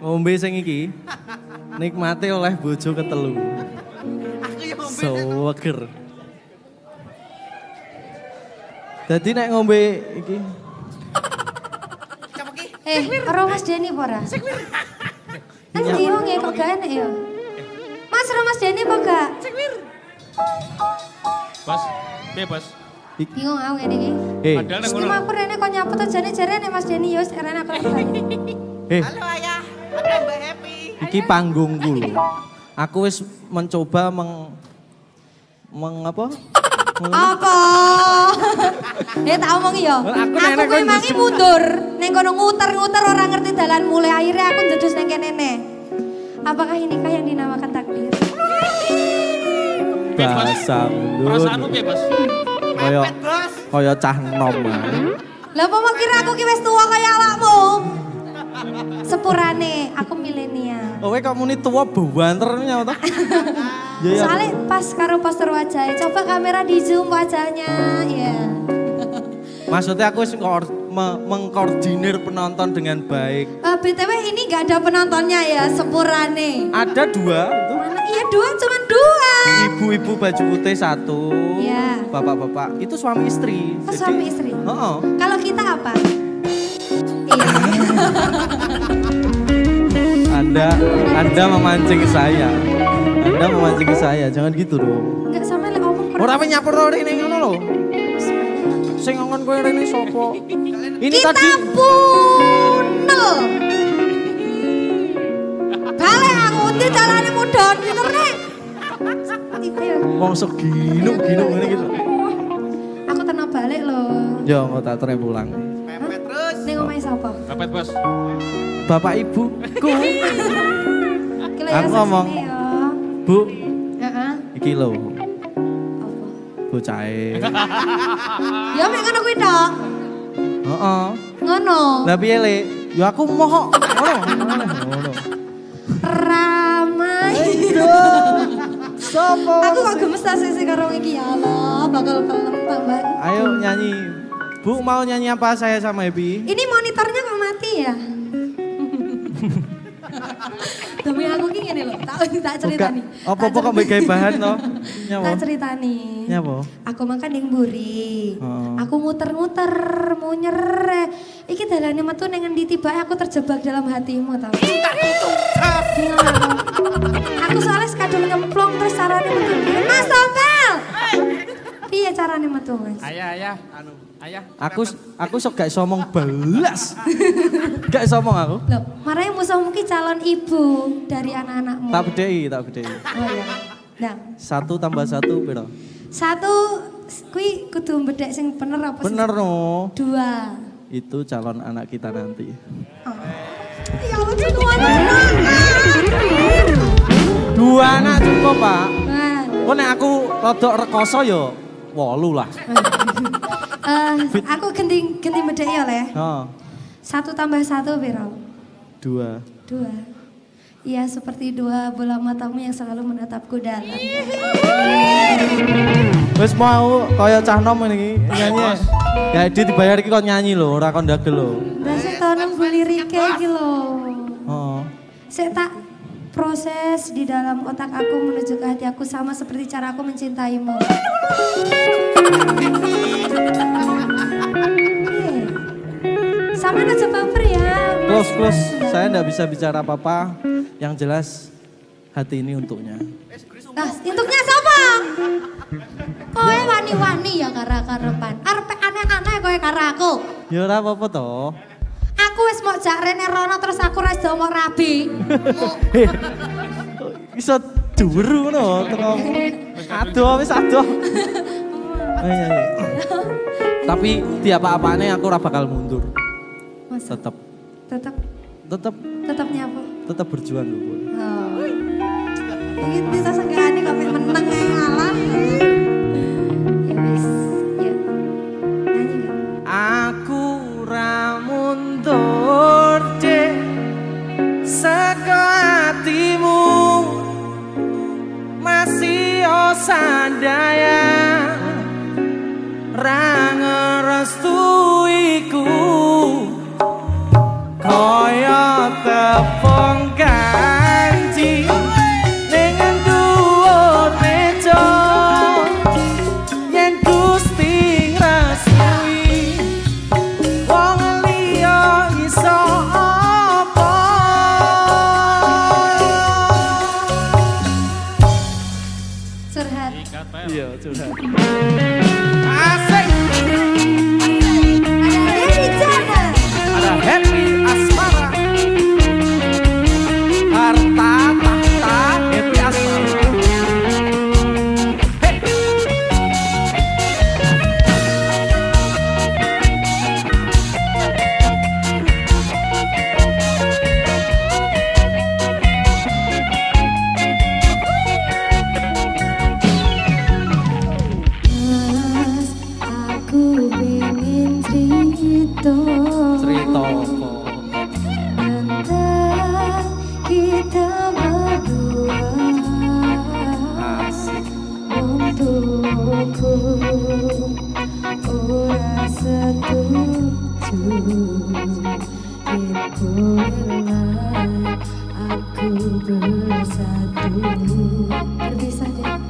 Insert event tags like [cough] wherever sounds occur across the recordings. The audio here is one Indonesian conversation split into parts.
ngombe sing iki nikmati oleh bojo ketelu. Aku yang ngombe. Seger. Dadi nek ngombe iki Siapa ki? Eh, ora Mas Denny apa ora? Kan bingung ya kok gak enak ya. Mas, ora Mas Denny apa gak? Piye bos? Bingung aku ngene iki. eh Padahal ngono. aku rene kok nyaput aja nih jarene Mas Denny yo rene aku lagi. eh Halo ayah. Ada Mbak Happy. iki panggungku lho. Aku wis mencoba meng meng apa? Apa? Eh tak omong yo. Aku Aku mangi mundur. Ning kono nguter-nguter ora ngerti dalan mulai akhirnya aku ndedus ning kene ne. Apakah inikah yang dinamakan takdir? Bahasa Perasaanmu mundur. piye bos? Kaya kaya cah nom. ah. Lah apa mau kira aku ki wis tua kaya awakmu? Sepurane, aku milenial. Oh, kowe kok muni tuwa banternya to? [laughs] Ya ya. Soalnya pas karo poster wajahnya, coba kamera di zoom wajahnya, ya. Maksudnya aku me- mengkoordinir penonton dengan baik. Eh, BTW ini gak ada penontonnya ya, sepurane. Ada dua itu. Mana? Iya dua, cuma dua. Ibu-ibu baju putih satu. Iya. Bapak-bapak itu suami istri. Oh, suami istri? Heeh. Kalau kita apa? Iya. [laughs] Anda Anda memancing saya. Anda memancing saya. Jangan gitu dong. Enggak sama lah omong Ora apa nyapur ora ini ngono lho. Sing ngomong kowe rene sapa? Ini Kita tadi punel. Balik aku di jalannya mudon, pinter nih. Ayo. wong seginu-ginu ngene gitu. Aku tenang balik loh. Yo, mau tak tere pulang. Pepet terus. Ini ngomongin siapa? Dapat bos. Bapak ibuku. Kilo [laughs] Aku ya ngomong. ya. Bu, Heeh. iki lho, Apa? bocahe. [laughs] Ya mek ngono kuwi tok. Heeh. Ngono. Lah piye, Le? Yo aku moho. Ngono. Ngono. Ramai. Sopo? Aku kok gemes ta sih karo iki ya Allah, bakal kelem tambah. Ayo nyanyi. Bu mau nyanyi apa saya sama Happy? Ini monitornya kok mati ya? [laughs] Demi aku ki ngene lho, tak [laughs] tak ceritani. Apa-apa kok mbek bahan to? [laughs] Nyapa? Tak ceritani. Nyapa? Aku makan ning mburi. Oh. Aku muter-muter, munyer. Iki dalane metu ning endi tiba aku terjebak dalam hatimu tau. Bingung aku. Aku soalnya sekadung nyemplung terus carane metu. Mas Topel! Piye carane metu, Mas? Ayah, ayah. Anu, ayah. Aku aku sok gak iso ngomong belas. [laughs] Gak iso ngomong aku. Loh, marahnya musuhmu ki calon ibu dari anak-anakmu. Tak bedhei, tak bedhei. Oh iya. Nah, Satu tambah satu piro? satu kui kudu bedek sing bener apa sih? Bener no. Dua. Itu calon anak kita nanti. Oh. Ya Allah, dua anak. Dua anak cukup pak. Nah, Oh nek aku rodok rekoso yo wolu lah. [laughs] eh, aku ganti ganti bedek ya le. Oh, Satu tambah satu piro? dua. Dua. Iya seperti dua bola matamu yang selalu menatapku dalam. Wis mau kaya cah nom ini nyanyi. Ya dia dibayar iki kok nyanyi lho, ora kon ndagel lho. Rasa tolong beli rike iki lho. Oh. Saya tak proses di dalam otak aku menuju ke hati aku sama seperti cara aku mencintaimu. [laughs] Sama aja baper ya. Close close. Saya ndak bisa bicara apa-apa. Yang jelas hati ini untuknya. Nah, untuknya siapa? Kowe wani-wani ya karo karepan. Arep aneh-aneh kowe karo aku. Ya ora apa-apa toh. Aku wis mau jak rene rono terus aku ora mau rabi. Heh. [laughs] Iso dhuwur ngono. Aduh wis aduh. [laughs] Ayo nyanyi. Tapi tiap apa-apane aku ora bakal mundur. Masa Tetep tetap tetep tetap nyapa? tetep berjuang dulu. Oh. Ini bisa kok mek meneng ae ngalah. Ya wis, ya. Nyanyi gak? Aku ra mundur dek hatimu masih osandaya ra ngerestuiku kaya tepung rela aku bersatu. Terpisah deh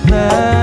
that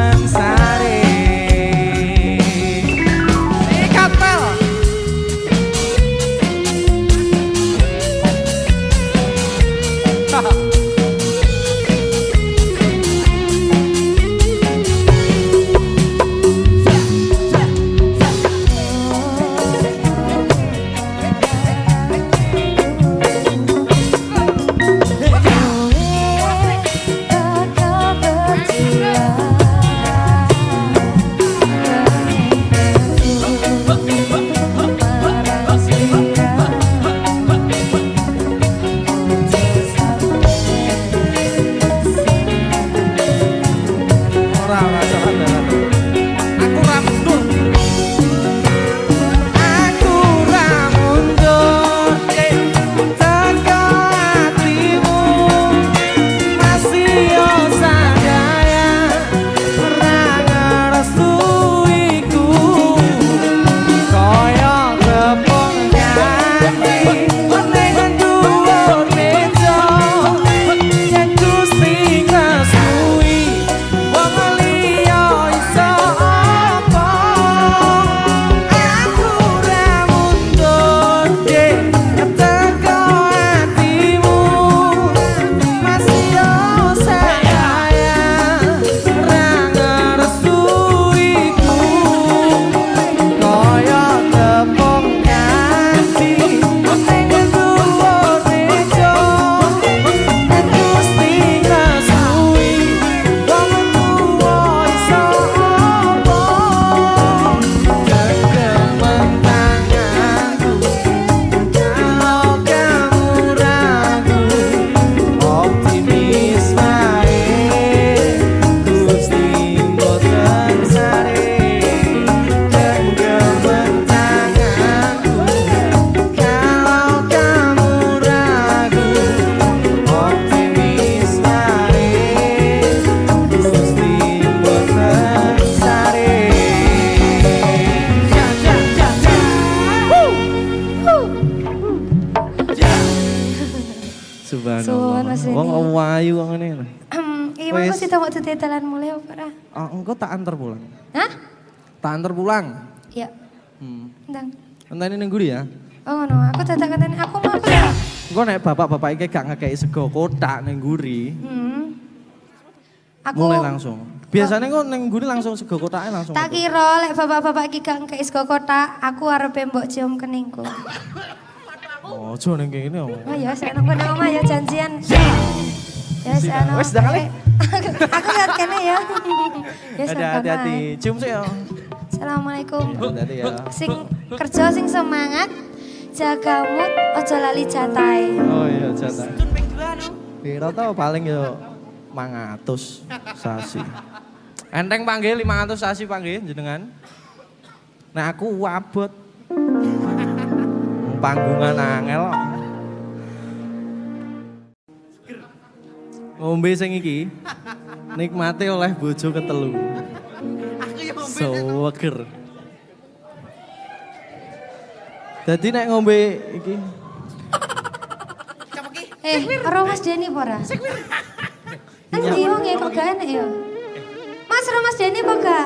pulang. Iya. Hmm. Ndang. Enteni ning guri ya. Oh no, aku tetap katanya aku mau aku ya. Engko nek bapak-bapak iki gak ngekeki sego kotak ning guri, Hmm. Aku mulai langsung. Biasanya kok ning guri langsung sego kotaknya langsung. tak kira lek bapak-bapak iki gak ngkei sego kotak, aku arep mbok cium keningku. Oh, aja ning kene. oh. Oh ya, saya nang omah ya janjian. Ya, saya nang. Wes, dah kali. [laughs] Aku lihat kene ya. [laughs] Ya, hati-hati. Cium sih ya. Assalamualaikum. Hati-hati ya. Sing kerja sing semangat, jaga mood, ojo lali jatai. Oh iya, nu. Piro tau paling yo 500 sasi. Enteng panggil 500 sasi panggil jenengan. Nah aku wabot. Panggungan angel. ngombe sing iki nikmate oleh bojo ketelu. Aku ngombe. Seger. Dadi nek ngombe iki? Eh, ora Mas Denny apa ora? Kan ndi wong ya kok gak enak ya? Mas ora Mas Denny apa gak?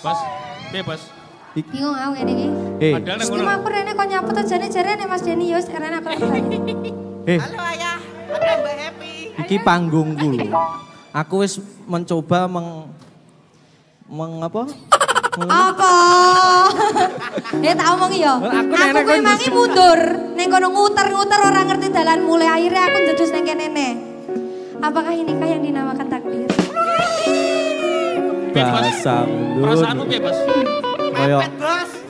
Bos, piye bos? Bingung aku ngene iki. eh Padahal nek ngono. aku rene kok nyaput aja nih jarene Mas Denny ya wis rene aku lagi eh Halo ayah. Ada Mbak Happy. iki panggungku lho. Aku wis mencoba meng meng apa? Ya tak omong ya. Aku Aku nenek kuwi kok mangi njujug. mundur. Ning kono nguter-nguter ora ngerti dalan mulai akhirnya aku njudus ning kene. Apakah inikah yang dinamakan takdir? Bahasa mundur. Perasaanmu bos? Kaya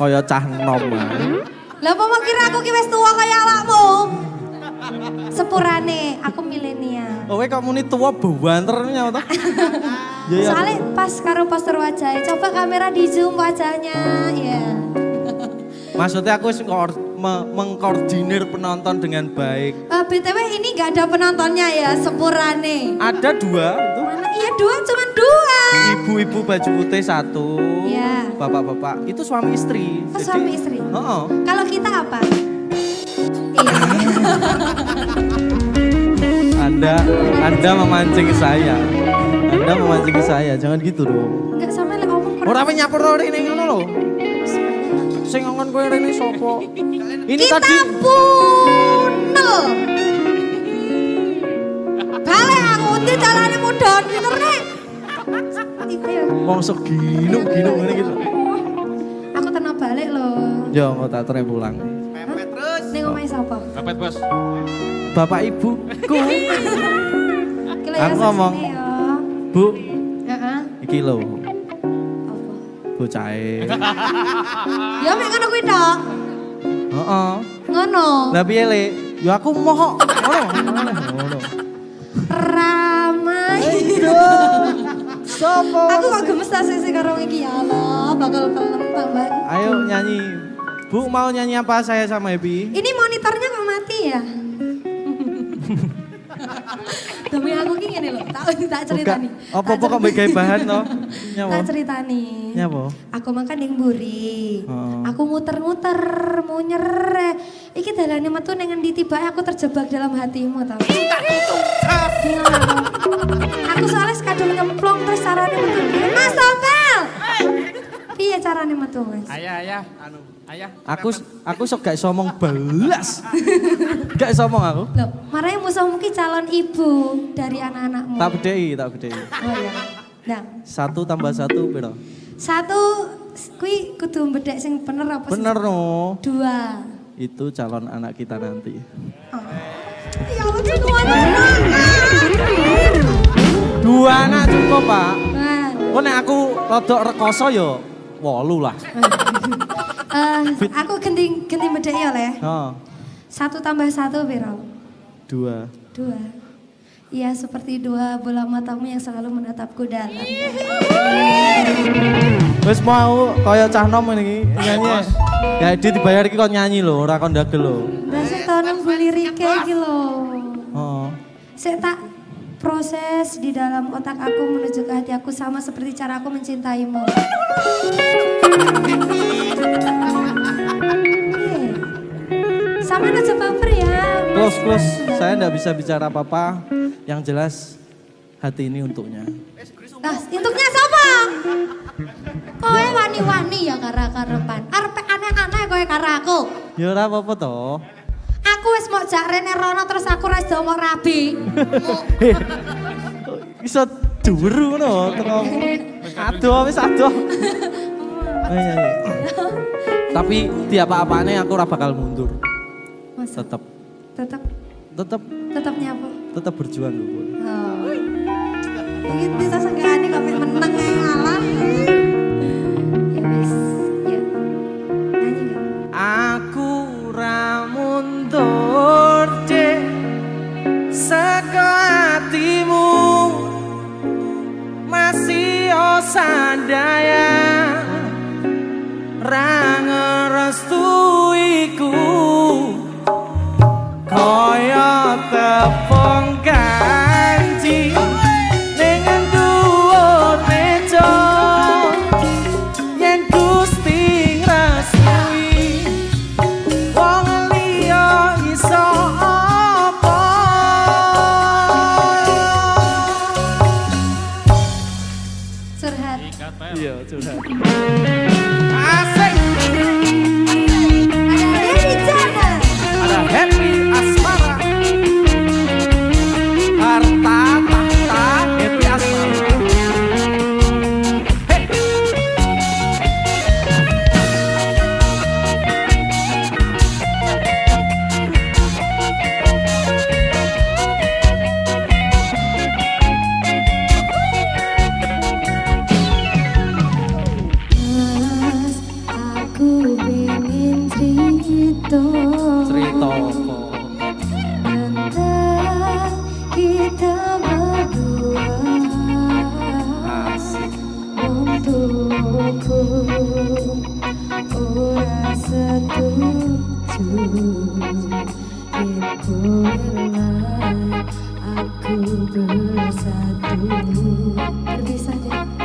kaya cah nom. Lah apa mau kira aku ki wis tuwa kaya awakmu? Sepurane, aku milenial. Oh, kowe kok muni tuwa banter nyawa [laughs] ta? Ya ya. Soalnya pas karo poster wajahnya, coba kamera di zoom wajahnya, ya. Maksudnya aku me- mengkoordinir penonton dengan baik. Eh, BTW ini gak ada penontonnya ya, sepurane. Ada dua itu. Mana? Iya dua, cuma dua. Ibu-ibu baju putih satu. Iya. Bapak-bapak itu suami istri. Oh, suami istri? Heeh. Kalau kita apa? Iya. Anda Anda memancing saya. Anda memancing saya. Jangan gitu dong. Enggak sama lah omong kurang. Ora apa nyapur rene ngono lho. Sing ngomong kowe rene sapa? Ini Kita tadi punel. Balik aku di dalane mudon gitu nih. Ayo, wong segino gino ngene gitu. aku tenang balik loh. Yo mau tak tere pulang. Pepet terus. Ning omahe sapa? Pepet bos. Bapak ibuku. Ya Aku ngomong. Bu, Heeh. iki lho Apa? bocahe. [laughs] Ya mek ngono kuwi tok. Heeh. Ngono. Lah piye le? Ya aku moho. Ngono. Ngono. Ramai. Sopo? Aku kok gemes ta sih karo iki ya Allah, bakal kelem tambahan. Ayo nyanyi. Bu mau nyanyi apa saya sama Happy? Ini monitornya kok mati ya? [laughs] Demi aku ki ngene lho, tak [laughs] tak ceritani. Apa-apa kok mbek bahan to? Nyapa? [laughs] Tak ceritani. Nyapa? Aku makan ning mburi. Oh. Aku muter-muter, munyer. Iki dalane metu ning endi tiba aku terjebak dalam hatimu tau. Bingung aku. Aku soalnya sekadung nyemplung terus carane metu. Mas Tompel. Piye carane metu, Mas? Ayah, ayah. Anu, ayah. Aku aku sok gak iso ngomong belas. [laughs] Gak iso ngomong aku. Loh, marahnya musuhmu ki calon ibu dari anak-anakmu. Tak bedhei, tak bedhei. Oh iya. Nah, Satu tambah satu piro? satu kui kudu bedek sing bener apa sih? Bener no. Dua. Itu calon anak kita nanti. Oh. Ya Allah, dua anak. Dua anak cukup pak. Nah, Kok nek aku rodok rekoso yo wolu lah. eh, aku ganti ganti bedek ya le. Oh, Satu tambah satu piro? dua. Dua. Iya seperti dua bola matamu yang selalu menatapku dalam. Wis mau kaya cah nom ini nyanyi. Ya dia dibayar iki kok nyanyi lho, ora kon ndagel lho. Dasar tahun beli rike iki lho. Oh. Saya tak proses di dalam otak aku menuju ke hati aku sama seperti cara aku mencintaimu. Oke. Sama aja baper ya. Close close. Saya ndak bisa bicara apa-apa. Yang jelas hati ini untuknya. Nah, untuknya siapa? Kowe wani-wani ya karo karepan. Arep aneh-aneh kowe karo aku. Ya ora apa-apa toh. Mau jak rene rono terus aku ra iso mau rabi. Heh. Iso duru ngono terus. Aduh wis aduh. Ayo [laughs] nyanyi. Tapi tiap apa-apane aku ora bakal mundur. Masa Tetep tetap tetep tetap nyapa? tetep berjuang dulu. Oh. Ini bisa senggani osandaya ra ngerestuiku. kaya Aku bersatu. Berpisah deh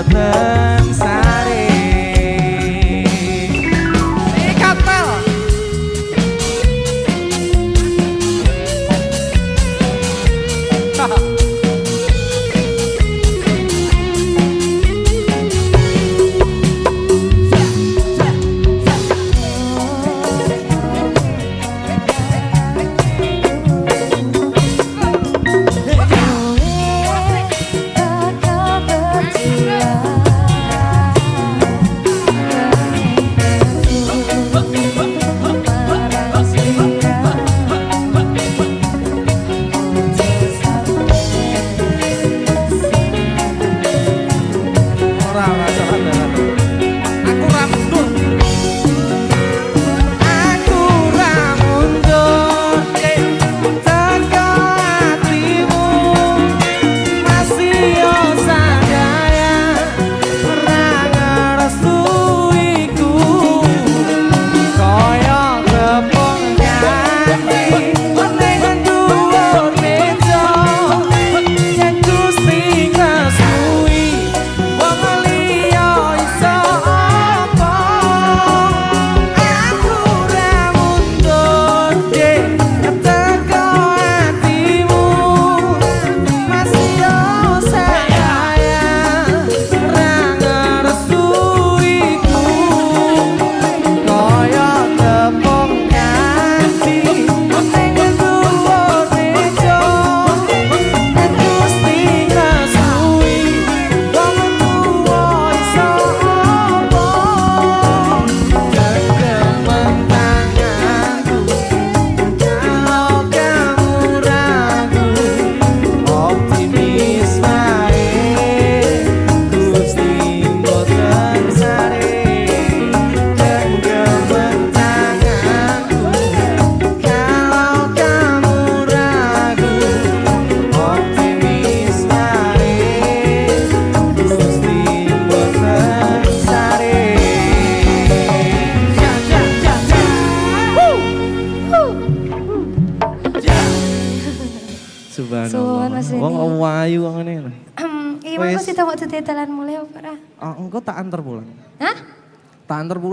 até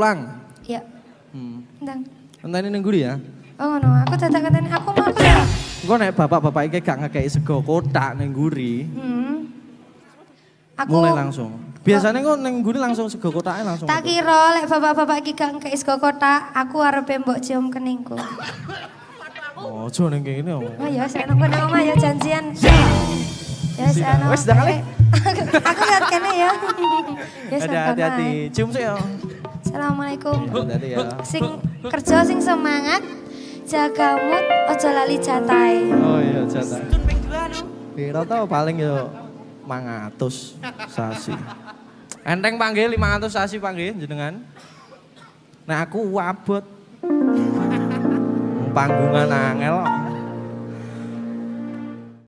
pulang. Iya. Hmm. Ndang. Enteni ning guri ya. Oh ngono, aku dadak katanya aku mau. Engko nek bapak-bapak iki gak ngekeki sego kotak ning guri, Hmm. Aku mulai langsung. Biasanya kok ning guri langsung sego kotaknya langsung. Tak kira lek bapak-bapak iki gak ngkei sego kotak, aku arepe mbok cium keningku. Oh, aja ning kene. oh. Oh ya, saya nang kono omah ya janjian. Ya, saya wis, dah kali. [laughs] Aku lihat kene ya. [laughs] Ya, hati-hati. Cium sih ya. Assalamualaikum. Hati-hati ya. Sing kerja sing semangat, jaga mood, ojo lali jatai. Oh iya, nu. Piro tau paling yo 500 sasi. Enteng panggil 500 sasi panggil jenengan. Nek aku abot. Panggungan angel.